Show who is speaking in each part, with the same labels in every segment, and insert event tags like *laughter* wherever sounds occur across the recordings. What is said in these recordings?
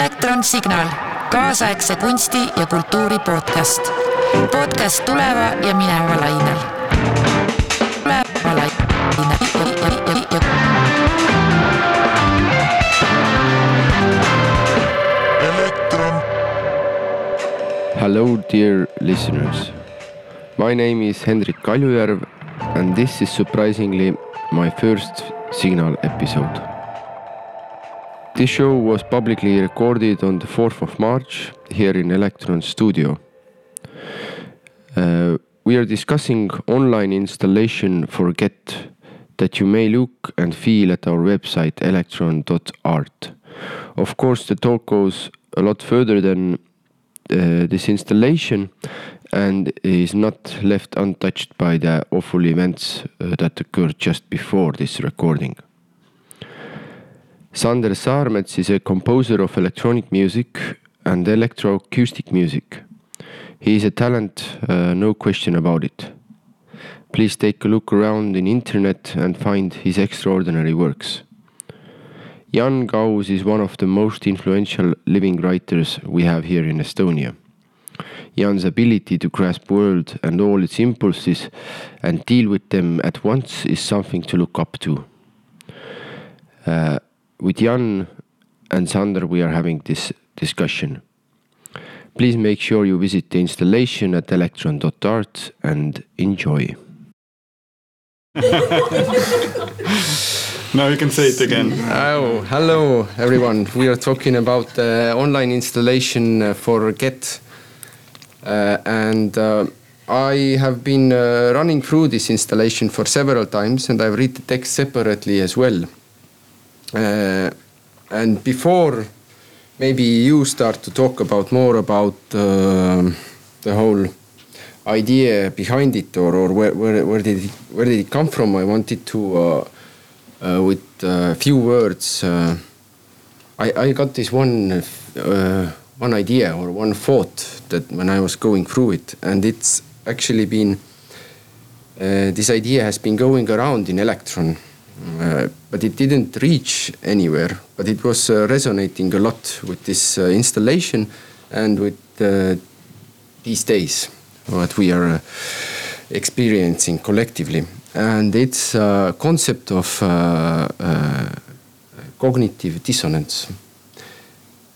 Speaker 1: elektronsignaal, kaasaegse kunsti ja kultuuri podcast. podcast tuleva ja mineva lainel.
Speaker 2: Hello, dear listeners. My name is Hendrik Kaljujärv, and this is surprisingly my first Signal episode. This show was publicly recorded on the 4th of March here in Elektron Studio. Uh, we are discussing online installation Forget that you may look and feel at our website elektron.art. Of course, the talk goes a lot further than uh, this installation and is not left untouched by the awful events uh, that occurred just before this recording. Sander Saarmets is a composer of electronic music and electroacoustic music. He is a talent, uh, no question about it. Please take a look around in internet and find his extraordinary works. Jan Kaus is one of the most influential living writers we have here in Estonia. Jan's ability to grasp world and all its impulses and deal with them at once is something to look up to. Uh, with Jan and Sander, we are having this discussion. Please make sure you visit the installation at elektron.art and enjoy. *laughs*
Speaker 3: Now you can say it again.
Speaker 2: Oh, hello everyone. We are talking about uh, online installation uh, Forget. Uh, and uh, I have been uh, running through this installation for several times and I've read the text separately as well. Uh, and before maybe you start to talk about more about uh, the whole idea behind it or, or where, where, where, did it, where did it come from, I wanted to, uh, uh, with a few words, uh, I, I got this one, uh, one idea or one thought that when I was going through it, and it's actually been, uh, this idea has been going around in Electron. Uh, but it didn't reach anywhere. But it was uh, resonating a lot with this uh, installation and with uh, these days, what we are uh, experiencing collectively. And it's a concept of uh, cognitive dissonance.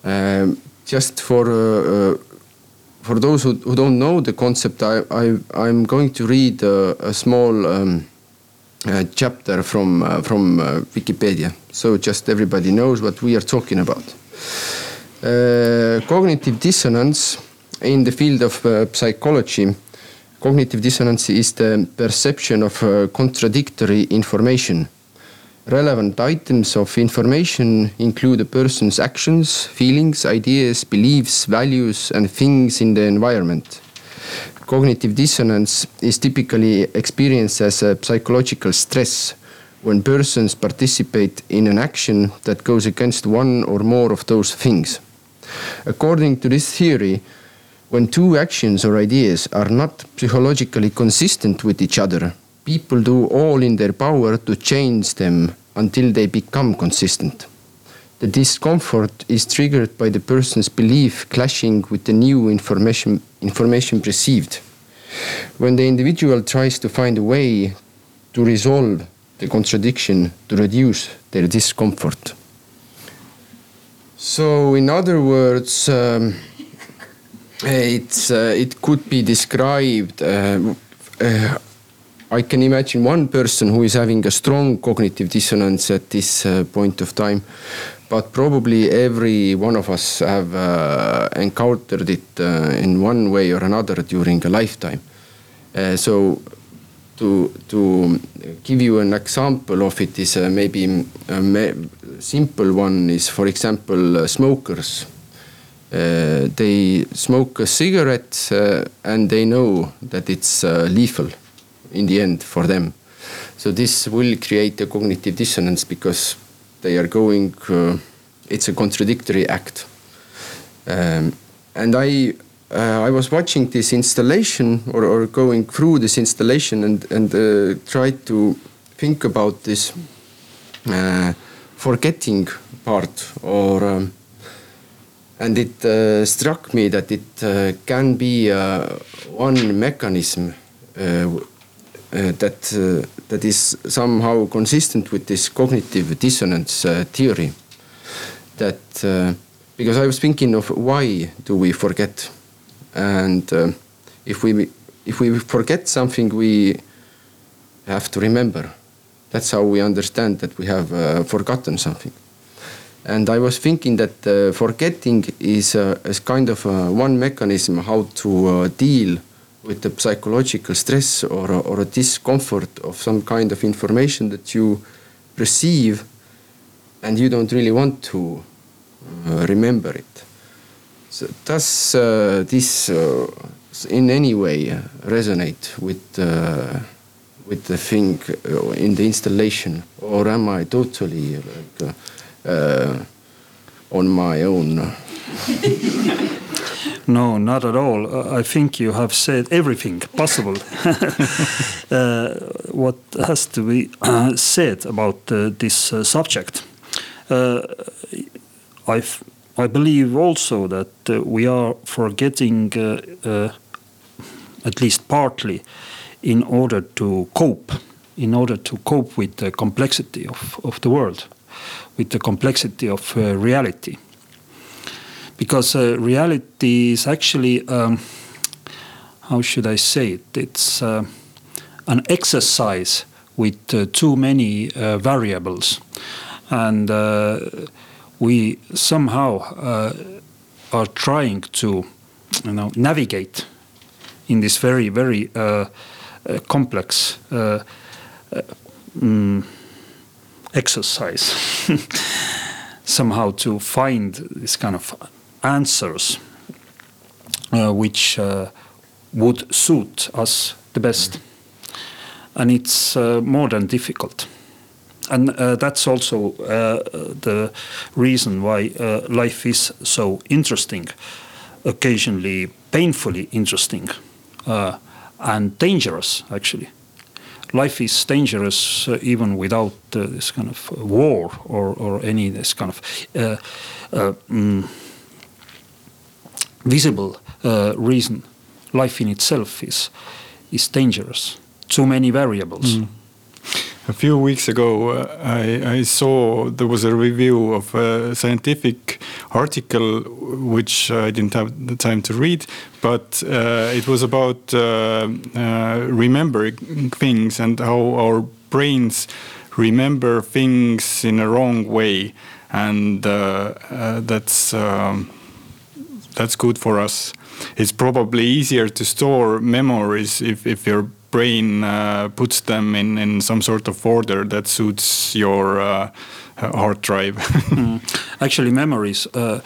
Speaker 2: Um, just for for those who, who, don't know the concept, I, I, am going to read a, a small um, uh, chapter from uh, from uh, Wikipedia, so just everybody knows what we are talking about. cognitive dissonance in the field of psychology. Cognitive dissonance is the perception of contradictory information. Relevant items of information include a person's actions, feelings, ideas, beliefs, values, and things in the environment. Cognitive dissonance is typically experienced as a psychological stress when persons participate in an action that goes against one or more of those things. According to this theory, when two actions or ideas are not psychologically consistent with each other, people do all in their power to change them until they become consistent. The discomfort is triggered by the person's belief clashing with the new information, information received. When the individual tries to find a way to resolve the contradiction to reduce their discomfort. So, in other words, um, it's, uh, it could be described. Uh, uh, I can imagine one person who is having a strong cognitive dissonance at this uh, point of time, but probably every one of us have uh, encountered it uh, in one way or another during a lifetime. Uh, so to to give you an example of it is uh, maybe a simple one is for example uh, smokers. they smoke a cigarette and they know that it's lethal in the end for them. So this will create a cognitive dissonance because they are going, uh, it's a contradictory act. Um, and I, uh, I was watching this installation or, or going through this installation and, and uh, tried to think about this uh, forgetting part or um, and it uh, struck me that it uh, can be uh, one mechanism that uh, that is somehow consistent with this cognitive dissonance theory. That because I was thinking of why do we forget, and if we if we forget something, we have to remember. That's how we understand that we have forgotten something. And I was thinking that uh, forgetting is, uh, is kind of uh, one mechanism how to uh, deal with the psychological stress or, or a discomfort of some kind of information that you perceive and you don't really want to uh, remember it. So does uh, this in any way resonate with with the thing in the installation, or am I totally like? uh, on my own. *laughs*
Speaker 3: no, not at all. Uh, I think you have said everything possible. *laughs* uh, what has to be uh, said about uh, this uh, subject? I I believe also that we are forgetting, at least partly, in order to cope, in order to cope with the complexity of, of the world with the complexity of uh, reality. Because uh, reality is actually, um, how should I say it? It's uh, an exercise with too many variables. And we somehow are trying to you know, navigate in this very, very uh, uh, complex uh, mm, exercise *laughs* somehow to find this kind of answers uh, which uh, would suit us the best. And it's uh, more than difficult. And uh, that's also uh, the reason why uh, life is so interesting, occasionally painfully interesting, and dangerous, actually life is dangerous uh, even without uh, this kind of war or, or any this kind of uh, uh, mm, visible uh, reason. Life in itself is is dangerous. Too many variables. Mm.
Speaker 4: A few weeks ago, uh, I, I, saw there was a review of a scientific article which I didn't have the time to read, but uh, it was about uh, uh remembering things and how our brains remember things in a wrong way, and uh, uh, that's um, that's good for us. It's probably easier to store memories if, if your brain uh, puts them in, in some sort of order that suits your uh, hard drive. *laughs* mm.
Speaker 3: Actually, memories, uh,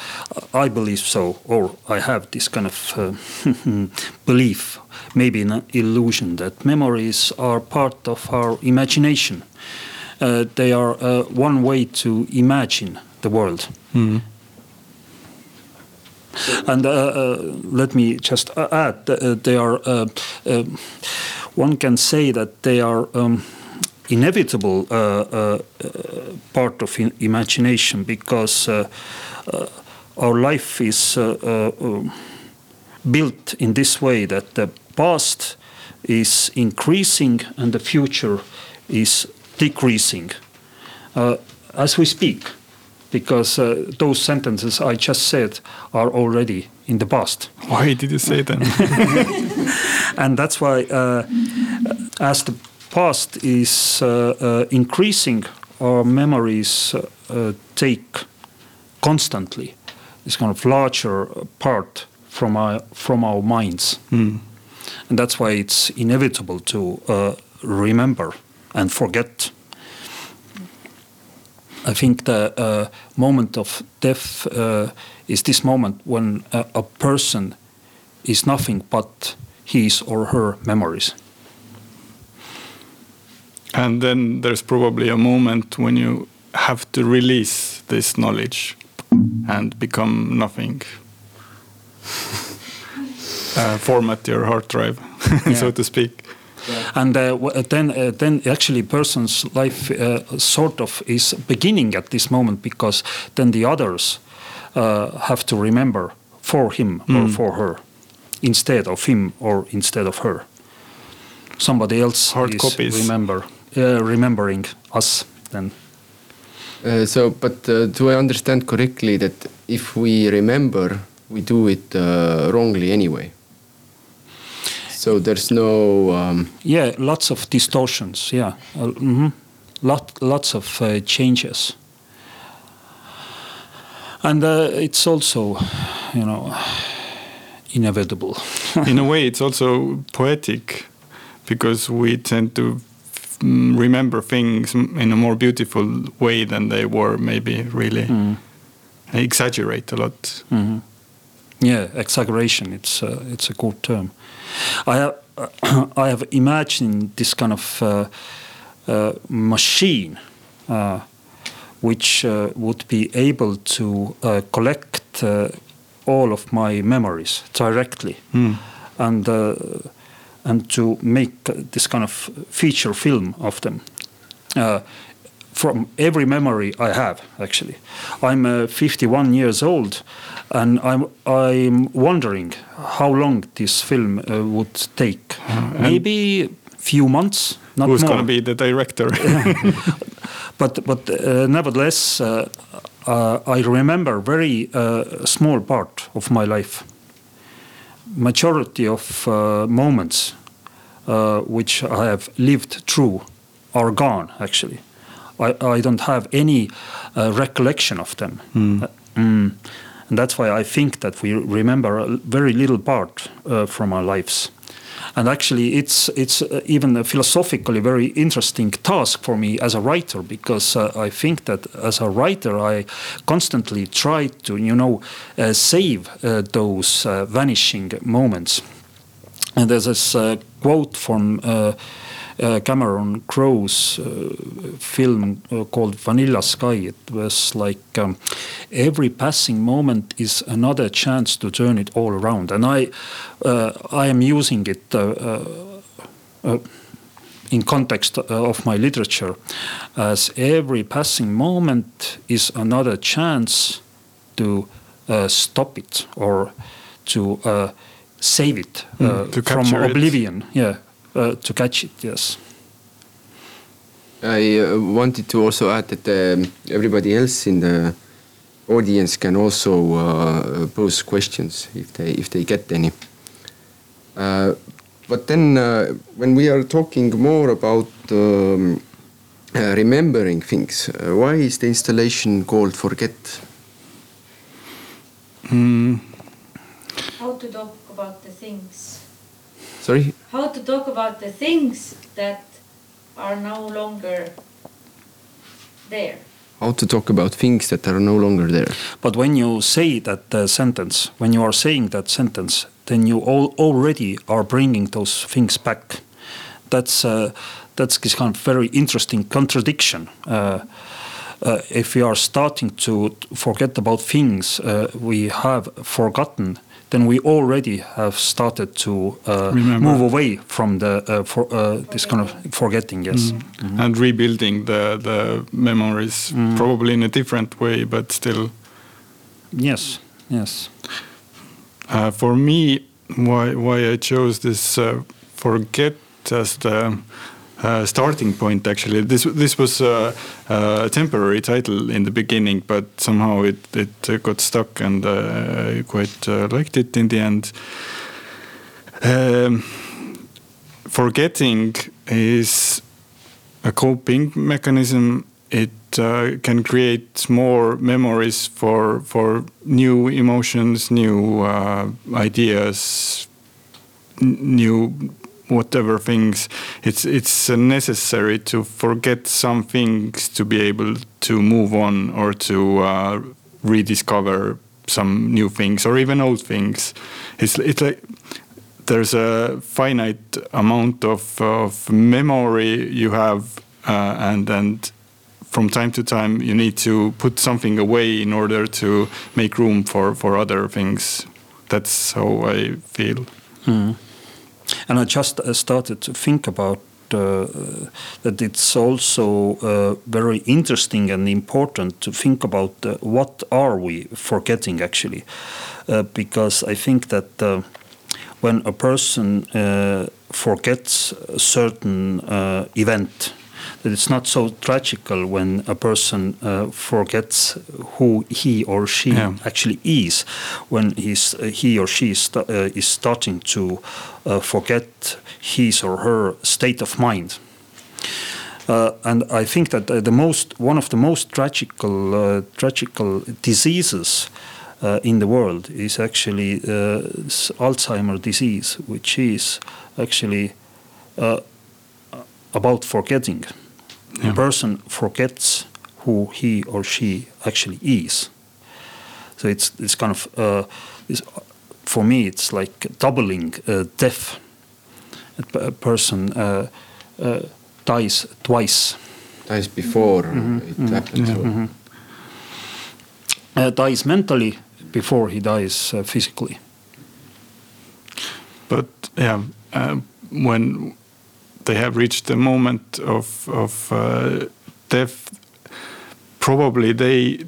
Speaker 3: I believe so, or I have this kind of uh, *laughs* belief, maybe an illusion, that memories are part of our imagination. Uh, they are uh, one way to imagine the world. Mm. And let me just add, they are one can say that they are um, inevitable uh, uh, part of imagination because uh, uh, our life is uh, um, built in this way that the past is increasing and the future is decreasing. As we speak because uh, those sentences I just said are already in the past.
Speaker 4: Why did you say them? *laughs*
Speaker 3: and that's why, uh, as the past is uh, uh increasing, our memories uh, take constantly this kind of larger part from our from our minds, mm. and that's why it's inevitable to uh, remember and forget I think the uh, moment of death uh, is this moment when a, a, person is nothing but his or her memories.
Speaker 4: And then there's probably a moment when you have to release this knowledge and become nothing. *laughs* uh, format your hard drive, *laughs* so to speak.
Speaker 3: And uh, then, uh, then actually, person's life uh, sort of is beginning at this moment because then the others uh, have to remember for him or
Speaker 4: Mm.
Speaker 3: for her instead of him or instead of her. Somebody else
Speaker 4: Hard
Speaker 3: is
Speaker 4: copies.
Speaker 3: remember uh, remembering us then.
Speaker 2: Uh, so, but uh, do I understand correctly that if we remember, we do it uh, wrongly anyway? So there's no. Um,
Speaker 3: Yeah, lots of distortions. Yeah, uh, mhm. lot lots of uh, changes, and uh, it's also, you know, inevitable. *laughs*
Speaker 4: in a way, it's also poetic because we tend to mm, remember things in a more beautiful way than they were, maybe really.
Speaker 3: Mm.
Speaker 4: Exaggerate a lot.
Speaker 3: Mhm. Yeah, exaggeration. It's uh, it's a good term. I have *clears throat* I have imagined this kind of uh, uh, machine, uh, which uh, would be able to uh, collect uh, all of my memories directly,
Speaker 4: Mm.
Speaker 3: and uh, and to make this kind of feature film of them. From every memory I have, actually. I'm uh, 51 years old, and I'm I'm wondering how long this film uh, would take. Maybe few months, not
Speaker 4: Who's going to be the director? *laughs*
Speaker 3: But but uh, nevertheless, uh, uh, I remember very uh, small part of my life. Majority of uh, moments uh, which I have lived through are gone. Actually, I, I don't have any uh, recollection of them.
Speaker 4: Mm.
Speaker 3: Uh, mm. And that's why I think that we remember a very little part uh, from our lives. And actually, it's it's uh, even a philosophically very interesting task for me as a writer because uh, I think that as a writer I constantly try to you know uh, save uh, those uh, vanishing moments. And there's this uh, quote from uh, Cameron Crowe's uh, film uh, called Vanilla Sky. It was like um, every passing moment is another chance to turn it all around, and I, uh, I am using it. In context of my literature, as every passing moment is another chance to uh, stop it or to save it uh,
Speaker 4: Mm,
Speaker 3: from
Speaker 4: capture it.
Speaker 3: oblivion. Yeah, to catch it. Yes.
Speaker 2: I uh, wanted to also add that um, everybody else in the audience can also uh, pose questions if they if they get any. Uh, but then uh, when we are talking more about um, uh, remembering things, uh, why is the installation called Forget?
Speaker 4: Mm.
Speaker 5: How to talk about the things.
Speaker 2: Sorry.
Speaker 5: How to talk about the things that are no longer there.
Speaker 2: How to talk about things that are no longer there?
Speaker 3: But when you say that uh, sentence, when you are saying that sentence, then you all already are bringing those things back. That's uh, that's this kind of very interesting contradiction. Uh, uh, if we are starting to forget about things uh, we have forgotten, then we already have started to uh, move away from the uh, for, uh, this kind of forgetting. Yes.
Speaker 4: And rebuilding the, the memories,
Speaker 3: Mm.
Speaker 4: probably in a different way, but still.
Speaker 3: Yes. Yes.
Speaker 4: Uh, for me, why why I chose this uh, forget as the uh, starting point. Actually, this this was uh, a temporary title in the beginning, but somehow it it uh, got stuck, and I quite uh, liked it in the end. Um, forgetting is a coping mechanism. It uh, can create more memories for for new emotions, new uh, ideas, new whatever things. It's it's necessary to forget some things to be able to move on or to uh, rediscover some new things or even old things. It's it's like there's a finite amount of, of memory you have, uh, and and from time to time you need to put something away in order to make room for for other things. That's how I feel.
Speaker 3: Mm. And I just uh, started to think about uh, that it's also uh, very interesting and important to think about uh, what are we forgetting actually, uh, because I think that uh, when a person forgets a certain event that it's not so tragical when a person uh, forgets who he or she yeah. actually is, when he's, uh, he or she is, uh, is starting to uh, forget his or her state of mind. Uh, and I think that uh, the most one of the most tragical tragical diseases in the world is actually Alzheimer disease, which is actually about forgetting yeah. person forgets who he or she actually is. So it's it's kind of uh, it's, for me it's like doubling uh, death. A, person uh, uh dies twice.
Speaker 2: Dies before mm -hmm. it mm -hmm. happens. Yeah. Mm -hmm.
Speaker 3: dies mentally before he dies uh, physically.
Speaker 4: But yeah, when they have reached the moment of of uh, death, probably they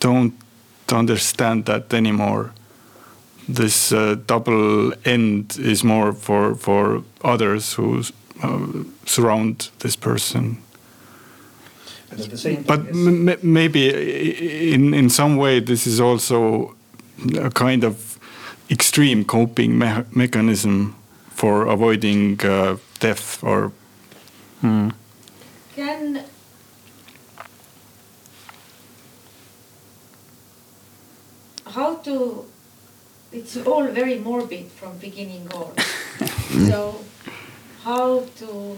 Speaker 4: don't understand that anymore. This uh, double end is more for for others who uh, surround this person. But maybe in in some way this is also a kind of extreme coping me mechanism for avoiding uh, death or.
Speaker 5: Hmm. Can how to? It's all very morbid from beginning on. *laughs* so, how to?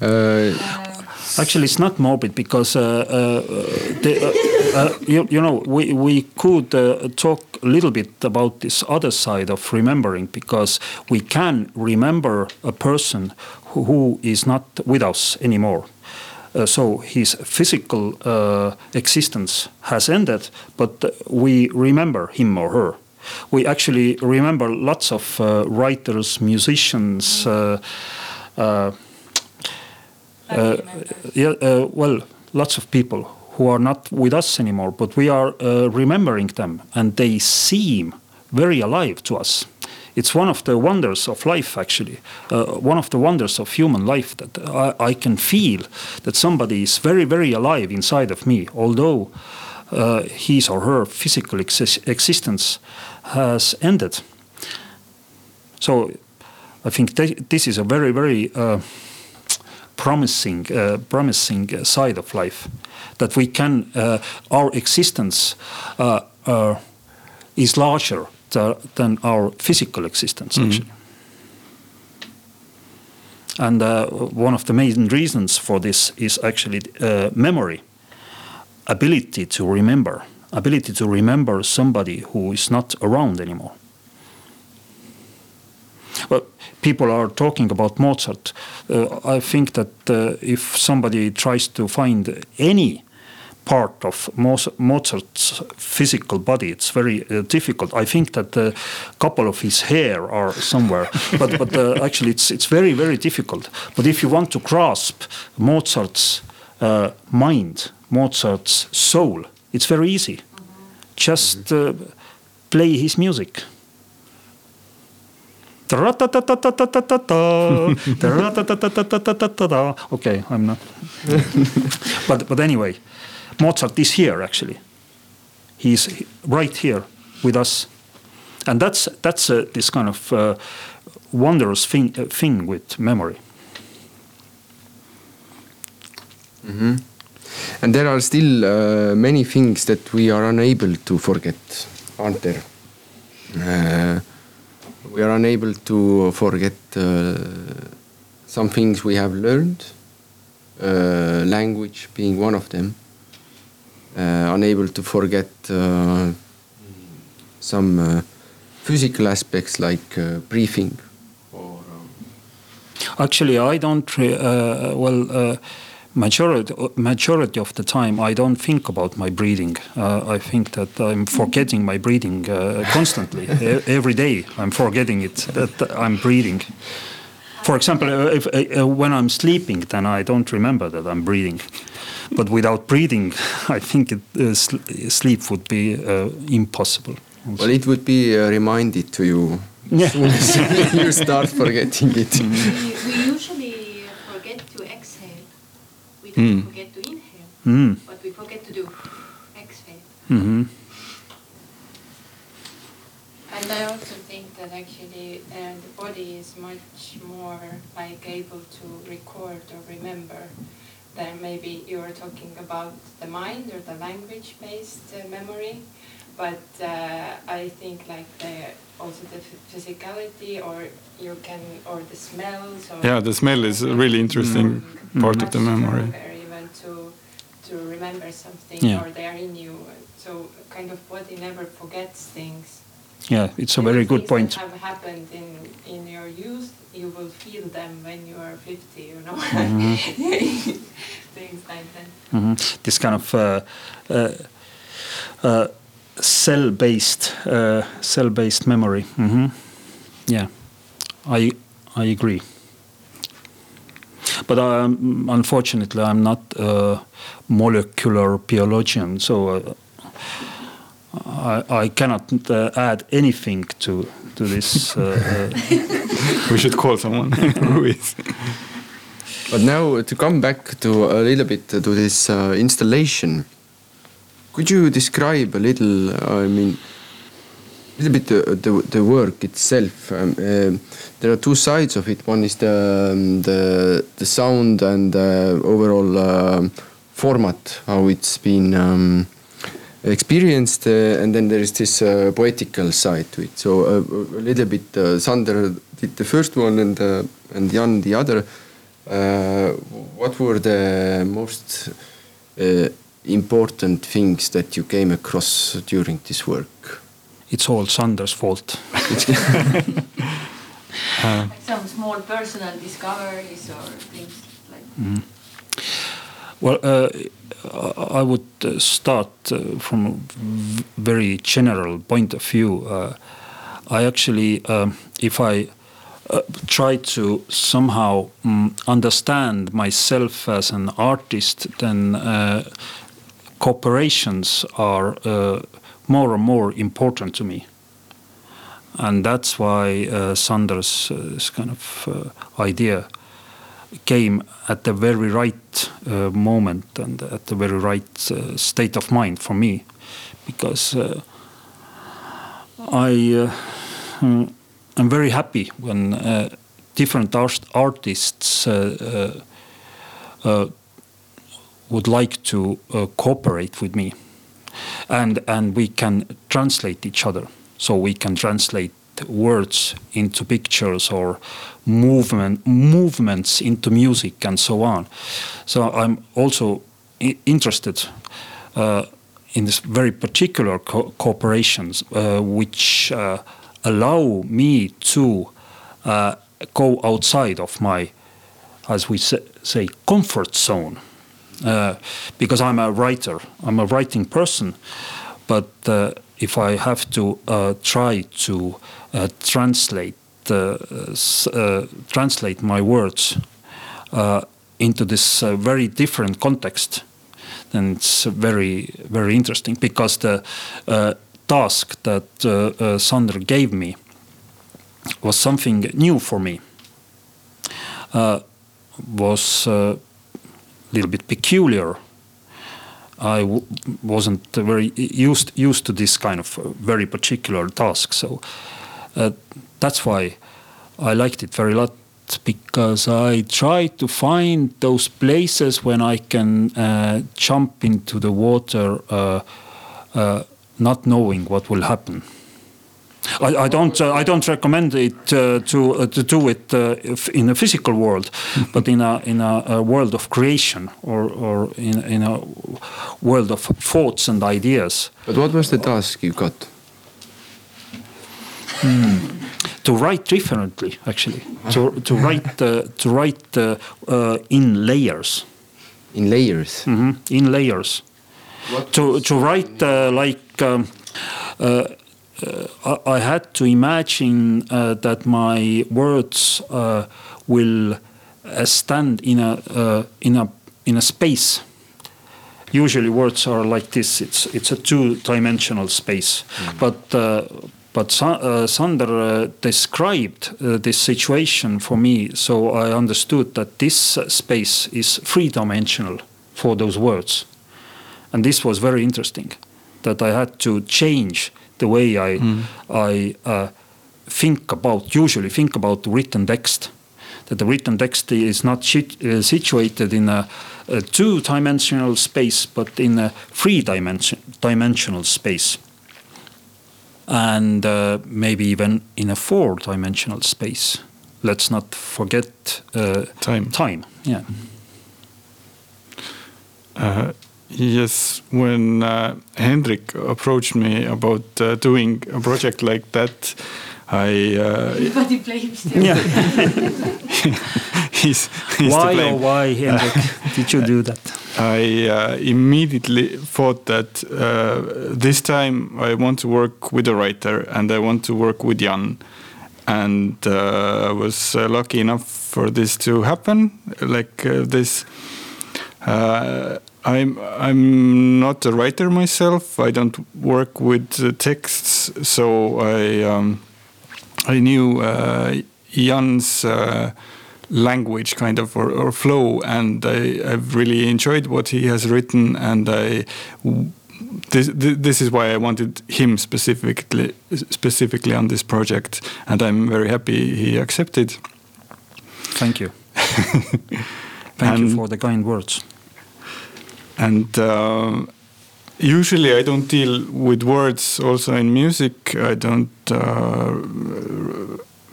Speaker 3: Uh, Actually, it's not morbid because uh, uh, the, you, you, know we we could talk a little bit about this other side of remembering because we can remember a person who, who is not with us anymore. Uh, so his physical uh, existence has ended, but we remember him or her. We actually remember lots of uh, writers, musicians. Uh, yeah, uh, well, lots of people who are not with us anymore, but we are uh, remembering them, and they seem very alive to us. It's one of the wonders of life, actually, uh, one of the wonders of human life that I, I, can feel that somebody is very, very alive inside of me, although uh, his or her physical ex existence has ended. So I think this is a very, very uh, promising, uh, promising side of life. That we can, uh, our existence uh, uh, is larger than our physical existence, mm -hmm. actually. And one of the main reasons for this is actually memory, ability to remember, ability to remember somebody who is not around anymore. Well, people are talking about Mozart. Uh, I think that uh, if somebody tries to find any part of Mozart's physical body. It's very uh, difficult. I think that a couple of his hair are somewhere, *laughs* but but uh, actually it's it's very very difficult. But if you want to grasp Mozart's uh, mind, Mozart's soul, it's very easy. Just uh, play his music. Okay, I'm not. *laughs* but but anyway, Mozart is here actually. He's right here with us, and that's that's uh, this kind of uh, wondrous thing uh, thing with memory.
Speaker 2: Mm -hmm. And there are still uh, many things that we are unable to forget, aren't there? We are unable to forget uh, some things we have learned, uh, language being one of them. Uh, unable to forget uh, some uh, physical aspects like uh, breathing.
Speaker 3: Actually, I don't. well majority majority of the time I don't think about my breathing. Uh, I think that I'm forgetting my breathing uh, constantly. *laughs* every day I'm forgetting it that I'm breathing. For example, uh, if, uh, uh, when I'm sleeping, then I don't remember that I'm breathing. But without breathing, *laughs* I think it, uh, sl sleep would be uh, impossible.
Speaker 2: Well, it would be uh, reminded to you
Speaker 3: Yeah.
Speaker 2: as soon as you start forgetting it.
Speaker 6: we, we usually forget to exhale. We
Speaker 4: Mm.
Speaker 6: forget to inhale,
Speaker 3: Mm.
Speaker 6: but we forget to do exhale.
Speaker 3: hmm
Speaker 7: And I also think that actually uh, the body is much more like able to record or remember than maybe you are talking about the mind or the language-based uh, memory. But uh, I think like the also the physicality or you can or the smells or
Speaker 4: Yeah, the smell is a really interesting part of the memory.
Speaker 7: stronger even to to remember something
Speaker 3: Yeah.
Speaker 7: or they are in you. So kind of body never forgets things.
Speaker 3: Yeah, it's a
Speaker 7: Even
Speaker 3: very good point.
Speaker 7: That have happened in in your youth, you will feel them when you are 50. You know,
Speaker 3: Mm-hmm. *laughs*
Speaker 7: things like that.
Speaker 3: hmm This kind of uh, uh, uh, cell-based uh, cell-based memory. hmm Yeah, I I agree. But um, unfortunately, I'm not a molecular biologian, so uh, I, I cannot uh, add anything to to this. Uh, uh, *laughs*
Speaker 4: We should call someone *laughs* who is.
Speaker 2: But now to come back to a little bit to this uh, installation, could you describe a little? I mean, a little bit the, the, the work itself. Um, uh, there are two sides of it. One is the um, the the sound and the overall um format, how it's been um, experienced, uh, and then there is this uh, poetical side to it. So uh, a little bit. Uh, Sander did the first one, and uh, and Jan the other. Uh, what were the most uh, important things that you came across during this work?
Speaker 3: it's all Sander's fault. *laughs*
Speaker 6: Like some small personal discoveries or things like
Speaker 3: Well, uh, I would uh, start uh, from a v- very general point of view. Uh, I actually, um, if I uh, try to somehow mm, understand myself as an artist, then uh, cooperations are uh, more and more important to me. And that's why uh, Sander's uh, kind of idea came at the very right uh, moment and at the very right uh, state of mind for me, because uh, I uh, mm, very happy when different art- artists would like to uh, cooperate with me, and and we can translate each other. So we can translate words into pictures or movement movements into music and so on. So I'm also interested uh, in this very particular co- cooperations uh, which uh, allow me to uh, go outside of my, as we say comfort zone. Uh, because I'm a writer, I'm a writing person, but uh, if I have to uh, try to uh, translate uh, translate my words into this very different context, then it's very very interesting because the task that Sander gave me was something new for me. Was little bit peculiar. I w- wasn't very used used to this kind of uh, very particular task, so uh, that's why I liked it very lot because I try to find those places when I can uh, jump into the water, uh, uh, not knowing what will happen. I, I don't. Uh, I don't recommend it uh, to uh, to do it uh, if in a physical world, but in a in a, a world of creation or or in in a world of thoughts and ideas.
Speaker 2: But what was the task you got?
Speaker 3: To write differently, actually. To to *laughs* write uh, to write uh, uh, in layers.
Speaker 2: In layers.
Speaker 3: Mhm, in layers.
Speaker 2: What
Speaker 3: to to write uh, like um, uh, I, I had to imagine uh, that my words uh, will uh, stand in a uh, in a in a space. Usually words are like this. It's it's a two-dimensional space, but. Uh, but Sa- uh, Sander uh, described uh, this situation for me, so I understood that this uh, space is three-dimensional for those words, and this was very interesting. That I had to change the way I I uh, think about usually think about the written text. That the written text is not uh, situated in a, a two-dimensional space, but in a three-dimension dimensional space, and uh, maybe even in a four-dimensional space. Let's not forget uh,
Speaker 4: Time.
Speaker 3: Time, yeah.
Speaker 4: Yes, when uh, Hendrik approached me about uh, doing a project like that, I uh,
Speaker 6: Everybody blames you.
Speaker 3: Yeah. *laughs*
Speaker 4: he's, he's to
Speaker 3: why
Speaker 4: blame.
Speaker 3: or why, Hendrik, did you do that?
Speaker 4: I uh, immediately thought that uh, this time I want to work with a writer and I want to work with Jan. And uh, I was uh, lucky enough for this to happen. Like uh, this, uh, I'm I'm not a writer myself. I don't work with uh, texts, so I um, I knew uh, Jan's uh, language kind of or, or flow, and I, I've really enjoyed what he has written, and I. This, this is why I wanted him specifically specifically on this project, and I'm very happy he accepted.
Speaker 3: Thank you. *laughs* Thank you for the kind words.
Speaker 4: And uh, usually I don't deal with words also in music. I don't uh,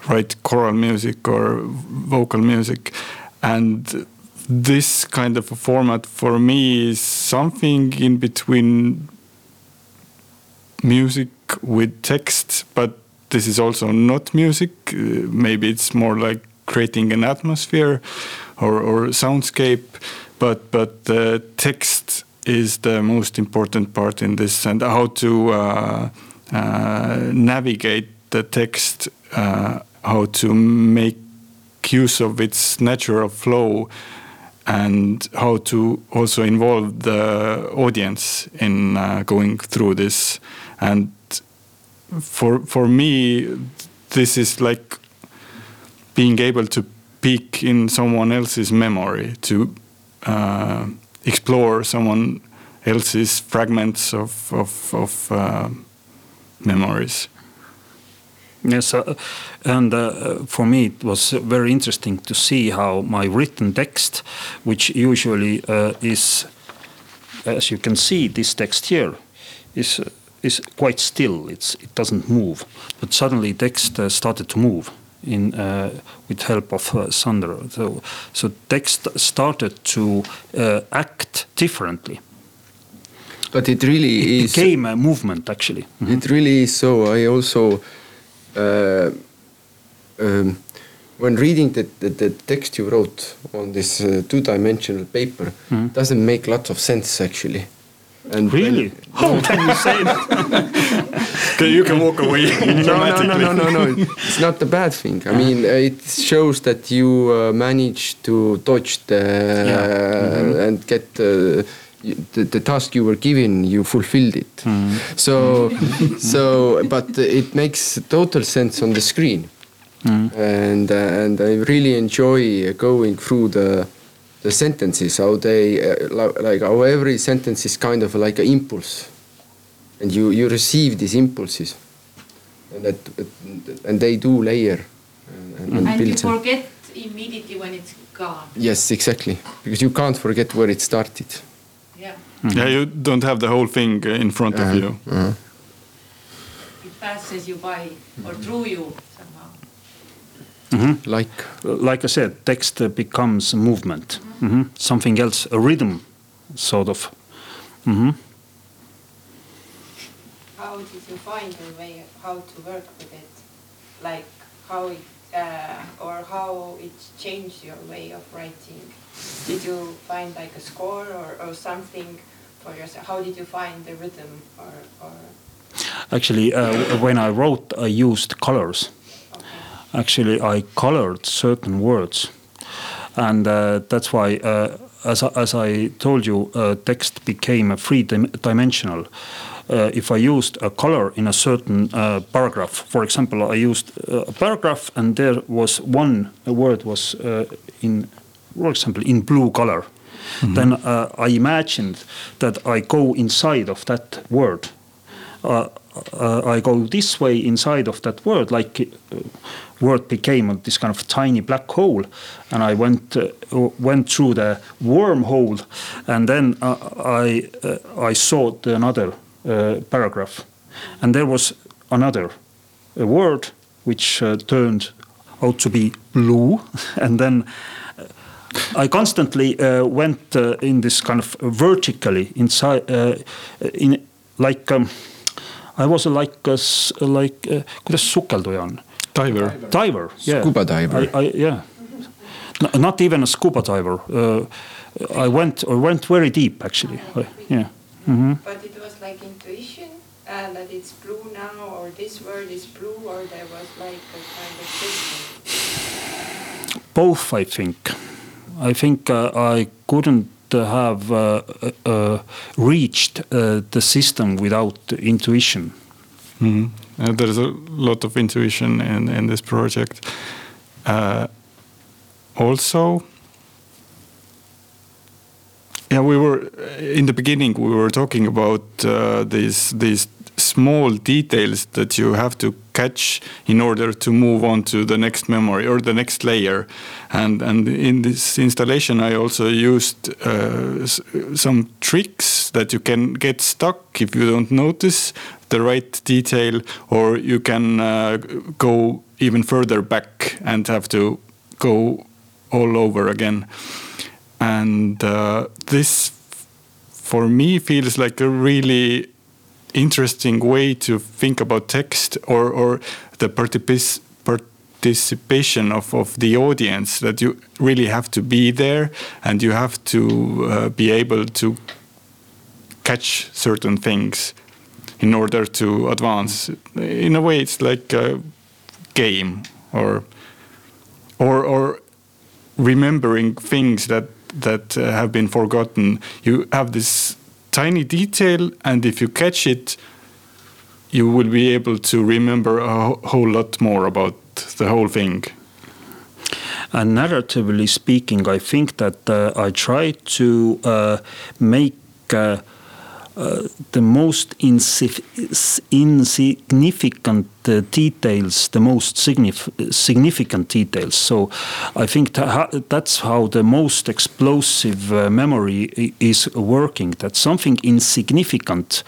Speaker 4: write choral music or vocal music. And this kind of a format for me is something in between music with text, but this is also not music. Uh, maybe it's more like creating an atmosphere or, or soundscape, but but the text is the most important part in this, and how to uh, uh, navigate the text, uh, how to make use of its natural flow and how to also involve the audience in uh, going through this. And for for me this is like being able to peek in someone else's memory to uh, explore someone else's fragments of of, of uh, memories.
Speaker 3: Yes, uh, and uh, for me it was very interesting to see how my written text, which usually uh, is, as you can see, this text here, is is quite still. It's it doesn't move, but suddenly text uh, started to move in uh, with help of uh, Sander. So so text started to uh, act differently.
Speaker 2: But it really
Speaker 3: It
Speaker 2: is.
Speaker 3: became a movement actually. Mhm.
Speaker 2: It really is so. I also, uh, um, when reading the, the, the text you wrote on this uh, two-dimensional paper,
Speaker 3: Mhm.
Speaker 2: doesn't make lots of sense actually. And when-
Speaker 3: Really? *laughs* How can you say that? *laughs*
Speaker 4: you can walk away *laughs*
Speaker 2: no, no, no, no, no, no. It's not a bad thing. I mean, uh, it shows that you uh, managed to touch the
Speaker 3: Yeah.
Speaker 2: and get uh, the, the task you were given. You fulfilled it. So, so, but it makes total sense on the screen, and uh, and I really enjoy going through the the sentences. How they uh, li- like how every sentence is kind of like an impulse and you you receive these impulses. And that and they do layer and, and, and
Speaker 6: And you
Speaker 2: build some-
Speaker 6: forget immediately when it's gone.
Speaker 2: yes exactly. Because you can't forget where it started.
Speaker 6: Yeah.
Speaker 4: yeah you don't have the whole thing uh, in front of
Speaker 2: Uh,
Speaker 4: you
Speaker 2: uh,
Speaker 6: It passes you by or through you somehow.
Speaker 2: like.
Speaker 3: Like I said, text uh, becomes a movement, Mhm. something else, a rhythm, sort of.
Speaker 7: You find a way how to work with it? Like how it uh, or how it changed your way of writing? Did you find like a score or, or something for yourself? How did you find the rhythm or, or
Speaker 3: Actually, uh, when I wrote, I used colors. Actually, I colored certain words, and uh, that's why, uh, as, I- as I told you, uh, text became a three-dimensional. Uh, if I used a color in a certain uh, paragraph, for example, I used uh, a paragraph and there was one word was uh, in, for example, in blue color. Then uh, I imagined that I go inside of that word. Uh, uh, I go this way inside of that word, like uh, word became this kind of tiny black hole, and I went uh, went through the wormhole, and then uh, I uh, I saw the another uh, paragraph, and there was another uh, word which uh, turned out to be blue, *laughs* and then. uh, I constantly uh, went uh, in this kind of vertically inside, uh, in like um, I was like a, s- like uh, kuidas sukelduja on?
Speaker 4: Diver.
Speaker 3: Diver, yeah.
Speaker 2: Scuba diver.
Speaker 3: I, I, yeah. No, not even a scuba diver. Uh, I went I went very deep actually. Uh, yeah. hmm
Speaker 7: But it was like intuition uh, that it's blue now, or this word is blue, or there was like a kind of system.
Speaker 3: both i think i think uh, i couldn't uh, have uh, uh, reached uh, the system without intuition
Speaker 4: Mhm. Uh, there's a lot of intuition in, in this project. Uh, also, yeah, we were in the beginning. We were talking about uh, these these small details that you have to catch in order to move on to the next memory or the next layer. And and in this installation, I also used uh, some tricks that you can get stuck if you don't notice the right detail, or you can uh, go even further back and have to go all over again. And uh, this, for me, feels like a really interesting way to think about text or, or the particip- participation of, of the audience that you really have to be there and you have to uh, be able to catch certain things in order to advance. In a way it's like a game or or or remembering things that that uh, have been forgotten. You have this tiny detail and if you catch it you will be able to remember a whole lot more about the whole thing.
Speaker 3: And narratively speaking, I think that uh, I try to uh, make the most insignificant uh, details the most signif- significant details. So I think that's how the most explosive uh, memory is working. That something insignificant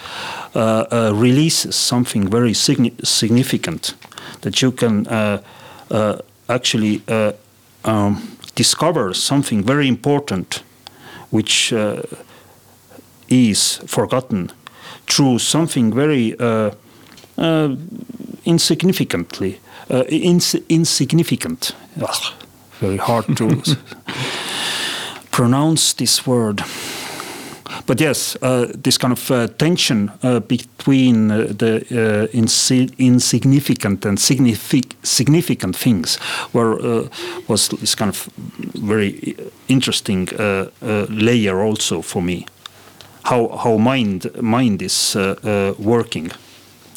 Speaker 3: uh, uh, releases something very signi- significant that you can uh, actually um, discover something very important which is forgotten through something very uh, uh, insignificantly uh, ins- insignificant. Ugh, very hard to *laughs* pronounce this word. But yes, uh, this kind of uh, tension uh, between the insi- insignificant and signific- significant things were, was this kind of very interesting layer also for me. How, how mind, mind is uh, uh, working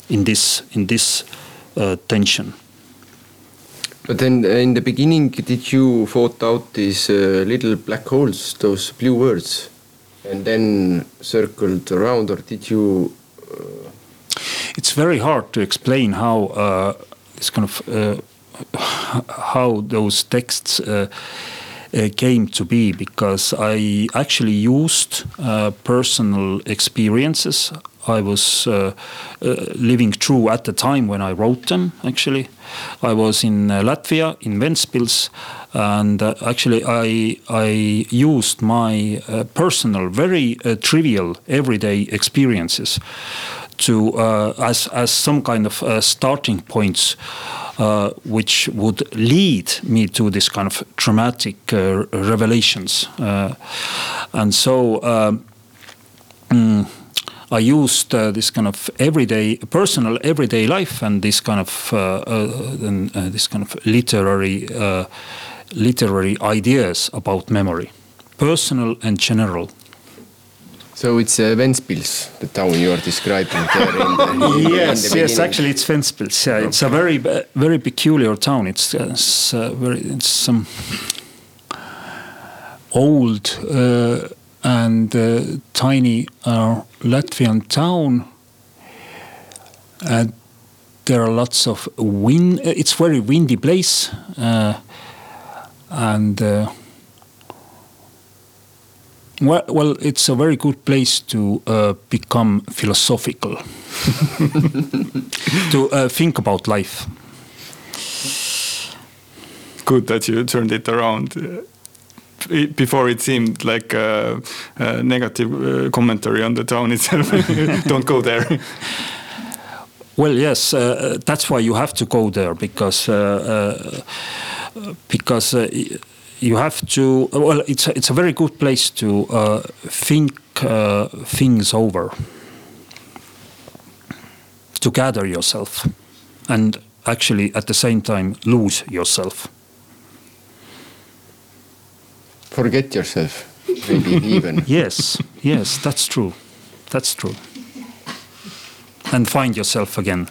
Speaker 3: in this, in this uh, tension.
Speaker 2: But then in the beginning, did you thought out these uh, little black holes, those blue words, and then circled around, or did you?
Speaker 3: it's very hard to explain how uh, this kind of uh, *laughs* how those texts uh, came to be because I actually used uh, personal experiences I was uh, uh, living through at the time when I wrote them. Actually, I was in uh, Latvia in Ventspils, and actually I I used my personal, very trivial everyday experiences to as as some kind of starting points, uh, which would lead me to this kind of traumatic uh, revelations, uh, and so. Um, mm, I used this kind of everyday, personal everyday life and this kind of and, this kind of literary, literary ideas about memory, personal and general.
Speaker 2: So it's uh, Ventspils, the town you are describing there. In the, *laughs*
Speaker 3: yes, yes. Actually, it's Ventspils. Yeah, it's a very, uh, very peculiar town. It's, uh, it's uh, very, it's some old uh, and uh, tiny uh, Latvian town. And there are lots of wind. It's very windy place, uh, and. Well, well, it's a very good place to uh, become philosophical, *laughs* to uh, think about life.
Speaker 4: Good that you turned it around. It- Before it seemed like a, a negative uh, commentary on the town itself. *laughs* Don't go there.
Speaker 3: Well, yes, uh, that's why you have to go there because uh, uh, because uh, you have to. Well, it's a, it's a very good place to uh, think uh, things over, to gather yourself, and actually at the same time lose yourself.
Speaker 2: Forget yourself, maybe *laughs* even.
Speaker 3: Yes, yes, that's true. That's true. And find yourself again.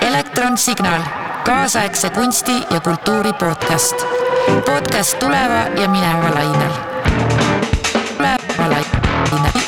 Speaker 1: elektronsignaal, kaasaegse kunsti ja kultuuri podcast. podcast tuleva ja mineva lainel. tuleva lainel.